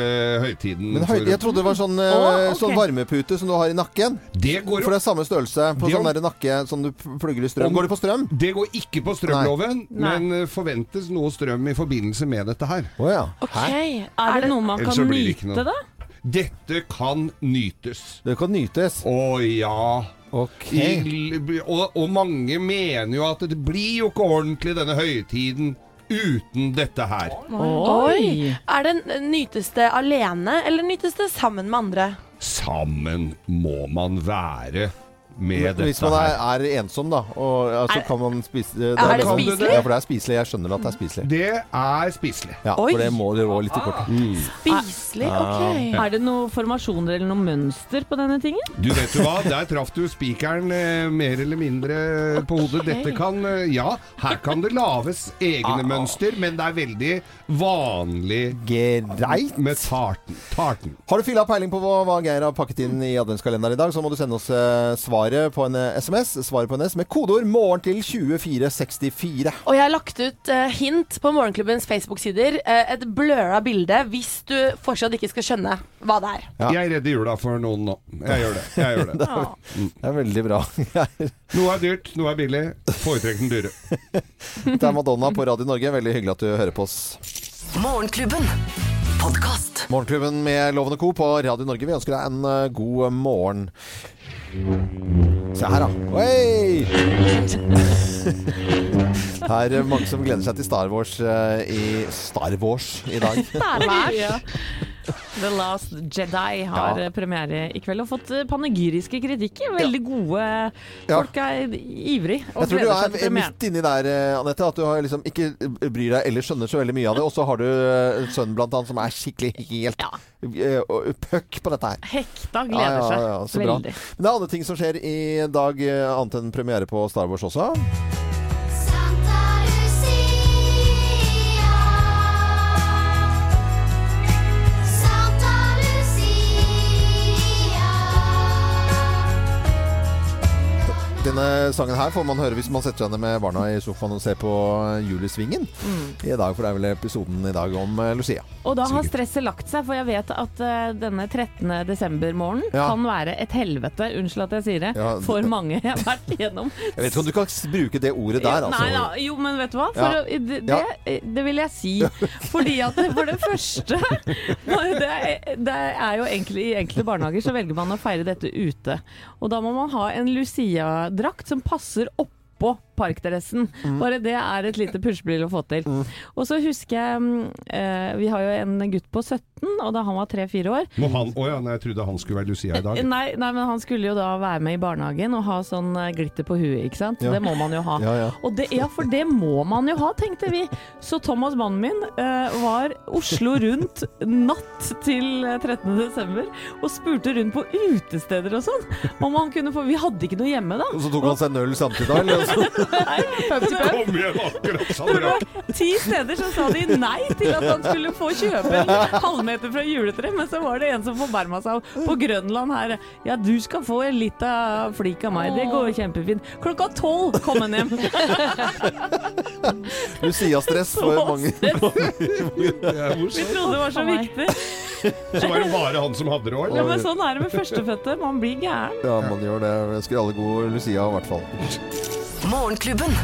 høytiden. Men høy, jeg trodde det var sånn, eh, Å, ok. sånn varmepute som du har i nakken. Det går For det er samme størrelse på sånn der nakke som du plugger i strøm. Om- Går det på strøm? Det går ikke på strømloven, Nei. men eh, forventes noe strøm i forbindelse med dette her. Oh, ja. okay. Er det noe man kan nyte, noe. da? Dette kan nytes. Det kan nytes. Å ja. Okay. I, og, og mange mener jo at det blir jo ikke ordentlig denne høytiden uten dette her. Oi! Er det nytes det alene, eller nytes det sammen med andre? Sammen må man være Men Hvis dette man er, er ensom, da, og ja, så Er- kan man spise Er det liksom- spiselig? Ja, for det er spiselig. Jeg skjønner at det er spiselig. Det er spiselig. Ja, Oi. For det må det rå litt i kortet. Mm. Spiselig, ok. Er det noen formasjoner eller noe mønster på denne tingen? Du vet du hva, der traff du spikeren eh, mer eller mindre på hodet. Dette kan eh, Ja, her kan det lages egne mønster, men det er veldig vanlig Greit. med tarten. tarten. Har du fylla peiling på hva, hva Geir har pakket inn i adventskalenderen i dag, så må du sende oss eh, svaret på en eh, SMS svaret på en S med kodeord 'morgen' til 2464. Og jeg har lagt ut eh, hint på Morgenklubbens Facebook-sider. eh, et bløra bilde hvis du fortsatt ikke skal skjønne hva det er. Ja. Jeg redder jula for noen nå. Jeg gjør det. Jeg gjør det. *laughs* Det er, det er veldig bra. *laughs* Noe er dyrt, noe er billig. Foretrekk den dyre. *laughs* Det er Madonna på Radio Norge. Veldig hyggelig at du hører på oss. Morgenklubben. Podcast. Morgenklubben med Lovende Co. på Radio Norge. Vi ønsker deg en eh, god morgen. Se her, da. Oi! *laughs* Her er mange som gleder seg til Star Wars eh, i Star Wars i dag. *laughs* Ja. The Last Jedi har Ja. eh, premiere i kveld og fått eh, panegyriske kritikker. Veldig gode. Folk er ivrig og Jeg tror du er midt inni der, eh, Anette. At du har liksom ikke bryr deg eller skjønner så veldig mye av det. Og så har du eh, en sønn blant annet som er skikkelig helt eh, puck på dette her. Hekta gleder seg så bra. veldig. Men det er andre ting som skjer i dag, eh, annet enn premiere på Star Wars også. Denne sangen her får man høre hvis man setter seg ned med barna i sofaen og ser på Julisvingen Mm. i dag, for det er vel episoden i dag om eh, Lucia. Og da har stresset lagt seg, for jeg vet at uh, denne 13. desember-morgenen Ja. kan være et helvete, unnskyld at jeg sier det, Ja, for mange jeg har vært igjennom. Jeg vet ikke om du kan bruke det ordet der, altså. Nei ja. jo, men vet du hva? For det, det, det vil jeg si. Fordi at for det første *laughs* det er, det er jo egentlig, I enkelte barnehager så velger man å feire dette ute. Og da må man ha en Lucia-drakt som passer oppå parkdressen. Mm. Bare det er et lite puslespill å få til. Og så husker jeg mm, eh, Vi har jo en gutt på 17, og da han var 3-4 år Må han, å ja, nei, jeg trodde han skulle være Lucia i dag. Nei, nei, men han skulle jo da være med i barnehagen og ha sånn eh, glitter på huet, ikke sant. Ja. Det må man jo ha. Ja, ja. Og det, ja, for det må man jo ha, tenkte vi. Så Thomas, mannen min, eh, var Oslo rundt natt til eh, 13. desember og spurte rundt på utesteder og sånn om han kunne få Vi hadde ikke noe hjemme da. Og så tok han seg en øl samtidig da, *laughs* eller? Kom igjen, akkurat Det var ti steder som sa de nei til at han skulle få kjøpe en halvmeter fra juletreet, men så var det en som forbarma seg på Grønland her. Ja, du skal få en liten flik av meg, det går kjempefint. Klokka tolv kom han hjem. Lucia-stress for mange. Vi trodde det var så viktig. *laughs* Så var det bare han som hadde råd? Ja, men sånn er det med førstefødte. Man blir gæren. Ja, man gjør det. Jeg ønsker alle god Lucia, i hvert fall. Morgenklubben.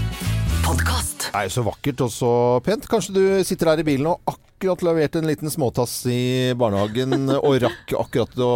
Podkast. Er jo så vakkert og så pent. Kanskje du sitter her i bilen og akkurat leverte en liten småtass i barnehagen og rakk akkurat å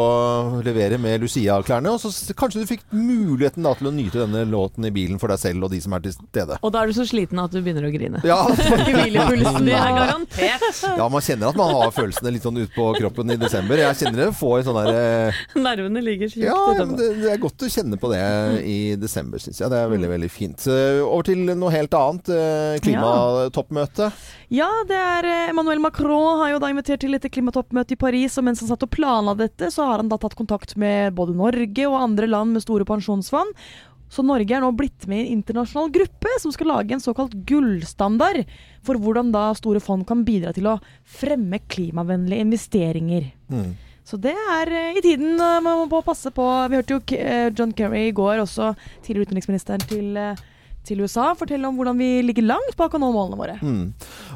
levere med Lucia-klærne. Og så kanskje du fikk muligheten da til å nyte denne låten i bilen for deg selv og de som er til stede. Og da er du så sliten at du begynner å grine. Ja. *laughs* Hvilepulsen din er garantert. Ja, man kjenner at man har følelsene litt sånn ut på kroppen i desember. Jeg kjenner det får sånn der eh, Nervene ligger sjukt Ja, ja, det, det er godt å kjenne på det i desember, syns jeg. Det er veldig, veldig fint. Eh, Over til noe helt annet. Eh, Klimatoppmøte. Ja, det er eh, Emmanuel Macron har jo da invitert til et klimatoppmøte i Paris, og mens han satt og planla dette, så har han da tatt kontakt med både Norge og andre land med store pensjonsfond. Så Norge er nå blitt med i en internasjonal gruppe som skal lage en såkalt gullstandard for hvordan da store fond kan bidra til å fremme klimavennlige investeringer. Mm. Så det er eh, i tiden man må passe på. Vi hørte jo John Kerry i går, også tidligere utenriksministeren til til USA. Fortelle om hvordan vi ligger langt bak å nå målene våre. Mm.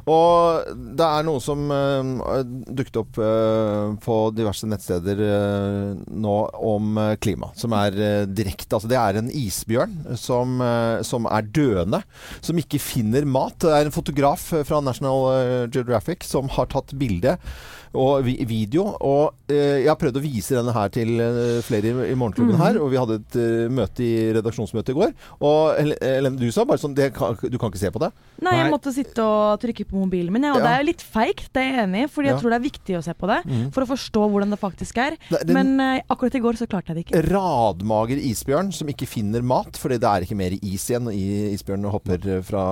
Og det er noe som uh, dukket opp uh, på diverse nettsteder uh, nå om klima, som er direkte Altså det er en isbjørn som, som, er døende, som ikke finner mat. Det er en fotograf fra National Geographic som har tatt bilde og video. Og eh, jeg har prøvd å vise denne her til eh, flere i, i Morgenklubben mm. her. Og vi hadde et uh, møte i redaksjonsmøte i går. Og Helene, du sa bare sånn kan, Du kan ikke se på det? Nei, jeg måtte sitte og trykke på mobilen min. Ja, og ja. det er litt feigt, det er jeg enig i. Fordi jeg tror det er viktig å se på det. Mm. For å forstå hvordan det faktisk er. Det, det, Men akkurat i går så klarte jeg det ikke. Radmager isbjørn som ikke finner mat fordi det er ikke mer is igjen. I isbjørnen hopper fra,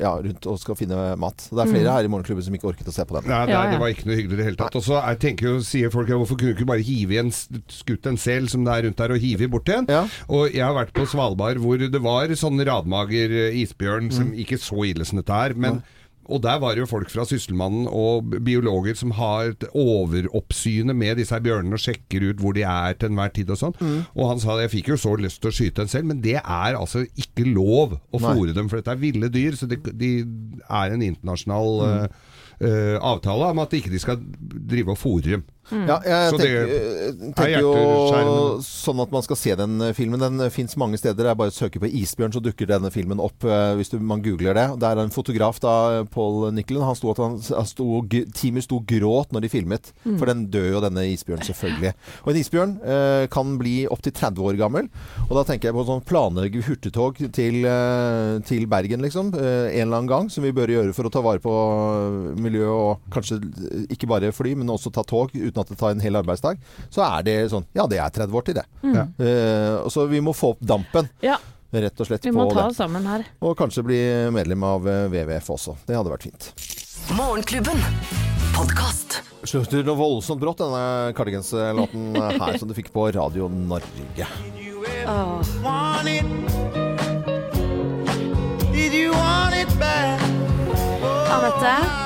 ja, rundt og skal finne mat. Det er flere mm. her i Morgenklubben som ikke orket å se på den. Ja, det, det var ikke noe hyggelig i det hele tatt. Og så tenker jo, sier folk hvorfor kunne du ikke bare hive i en skutt en sel som det er rundt der, og hive bort igjen? Ja. Og jeg har vært på Svalbard hvor det var sånn radmager eh, isbjørn, mm. som ikke så ille som dette er. men ja. Og der var det jo folk fra Sysselmannen og biologer som har overoppsynet med disse her bjørnene og sjekker ut hvor de er til enhver tid og sånn. Mm. Og han sa jeg fikk jo så lyst til å skyte en selv, men det er altså ikke lov å fòre dem, for dette er ville dyr. Så det, de er en internasjonal mm. uh, avtale om at ikke de skal drive og fòre dem. Mm. Ja, jeg tenker, tenker jo sånn at man skal se den eh, filmen. Den eh, fins mange steder. Det er bare å søke på 'isbjørn', så dukker denne filmen opp uh, hvis du, man googler det. Det er en fotograf, da, Paul Nicholen. Han sto at han, han sto, teamet sto gråt når de filmet. Mm. For den dør jo, denne isbjørnen, selvfølgelig. Og en isbjørn eh, kan bli opptil 30 år gammel. Og da tenker jeg på sånn planlegge hurtigtog til, til Bergen, liksom. en eller annen gang. Som vi bør gjøre for å ta vare på miljøet, og kanskje ikke bare fly, men også ta tog. uten at det tar en hel arbeidsdag, så er det sånn Ja, det er 30 år til det. Mm. Uh, så vi må få opp dampen. Ja. Rett og slett vi må ta oss sammen her. Og kanskje bli medlem av eh, WWF også. Det hadde vært fint. Morgenklubben Podcast. Slutter noe voldsomt brått, denne Cardigans-låten her som du fikk på Radio Norge. Oh. Anette?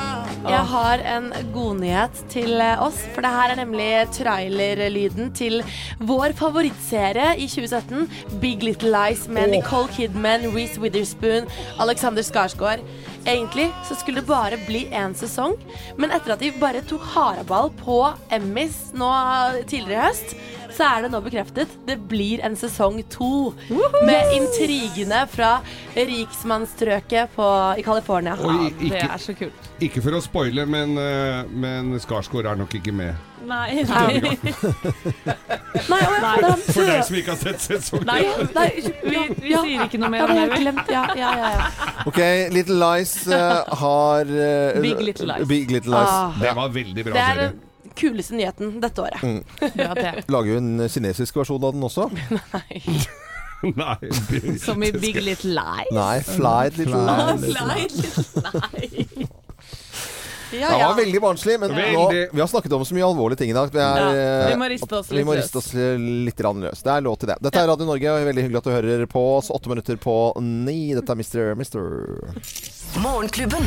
Jeg har en godnyhet til eh, oss. For det her er nemlig trailerlyden til vår favorittserie i 2017, Big Little Lies, med Nicole Kidman, Reece Witherspoon, Alexander Skarsgård. Egentlig så skulle det bare bli én sesong, men etter at de bare tok haraball på Emmys nå tidligere i høst, så er det nå bekreftet. Det blir en sesong to. Med intrigene fra riksmannsstrøket i California. Ja, det er så kult. Ikke for å spoile, men, uh, men Skarsgård er nok ikke med. Nei. nei. *laughs* nei, nei. For deg som ikke har sett sesongen. Nei, nei vi, vi ja, sier ikke noe mer om det. Glemt, ja, ja, ja, OK, Little Lies uh, har uh, Big Little Lies. Big Little Lies. Ah. Det var veldig bra serie kuleste nyheten dette året. Mm. *laughs* Lager jo en kinesisk versjon av den også. *laughs* Nei. *laughs* Nei. Som i Big Little Lies? Nei, Fly Little Lies. Fly Little Lies. Ja, ja. Det var veldig barnslig, men nå, vi har snakket om så mye alvorlige ting i dag. Vi, er, ja, vi må riste oss litt, løs må riste oss litt løs. Det er lov til det. Dette er Radio Norge, og veldig hyggelig at du hører på oss. Åtte minutter på ni. Dette er Mr. Mister. Morgenklubben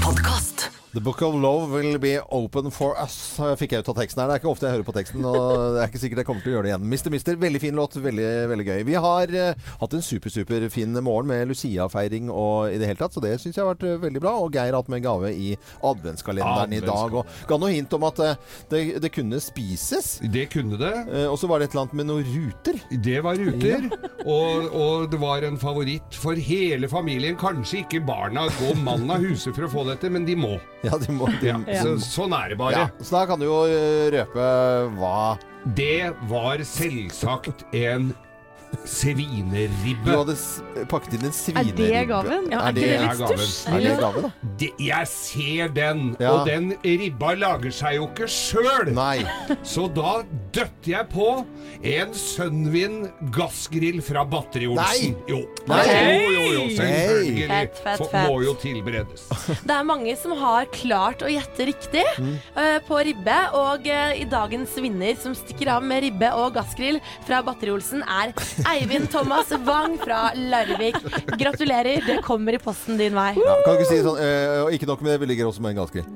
Podcast. The Book of Love will be open for us, fikk jeg ut av teksten her. Det er ikke ofte jeg hører på teksten, og det er ikke sikkert jeg kommer til å gjøre det igjen. Mister Mister, veldig fin låt. Veldig veldig gøy. Vi har uh, hatt en super, super fin morgen med Lucia-feiring og i det hele tatt, så det syns jeg har vært uh, veldig bra. Og Geir har hatt med gave i adventskalenderen Adventskal. i dag. Og ga noe hint om at uh, det, det, kunne spises. Det kunne det. og så var det et eller annet med noen ruter. Det var ruter. Ja. *laughs* og, og, det var en favoritt for hele familien. Kanskje ikke barna går mannen av huset for å få dette, men de må. Ja, de må, de, ja. Så, sånn er det bare. Ja. Så da kan du jo røpe hva Det var selvsagt en svineribbe. Du hadde pakket inn en svineribbe. Er det gaven? Ja, er, det, er, det gaven? er det gaven, da? Det, jeg ser den, ja. og den ribba lager seg jo ikke sjøl. Så da døtter jeg på en Sunwind gassgrill fra Batteri-Olsen. Nei. Jo. Nei. jo, jo, jo, selvfølgelig. Fett, fett, fett. Må jo tilberedes. Det er mange som har klart å gjette riktig eh, på ribbe, og uh, i dagens vinner som stikker av med ribbe og gassgrill fra Batteri-Olsen, er Eivind Thomas Wang fra Larvik. Gratulerer, det kommer i posten din vei. Ja, kan ikke si sånn øh, og Ikke nok med det, vi ligger også med en gassgrill.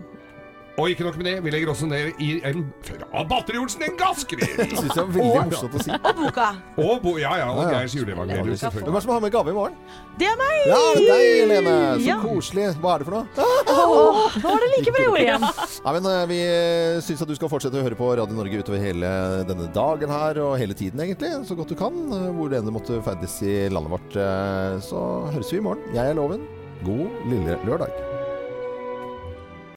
Og ikke nok med det, vi legger også ned i en fra Batteri-Olsen en gassgrill. *laughs* Det synes jeg var veldig morsomt å si. Og boka. Og bo, ja, ja, og. Geirs juleevangelium, Hvem er selvfølgelig. det som har med gave i morgen? Det er meg! Ja, det er deg, Helene. Så Ja. koselig. Hva er det for noe? Åh, nå var det like bra ord igjen. *laughs* Ja, men øh, Vi syns at du skal fortsette å høre på Radio Norge utover hele denne dagen her, og hele tiden egentlig, så godt du kan. øh, Hvor det enn du måtte ferdes i landet vårt. øh, Så høres vi i morgen. Jeg er Loven. God lille lørdag.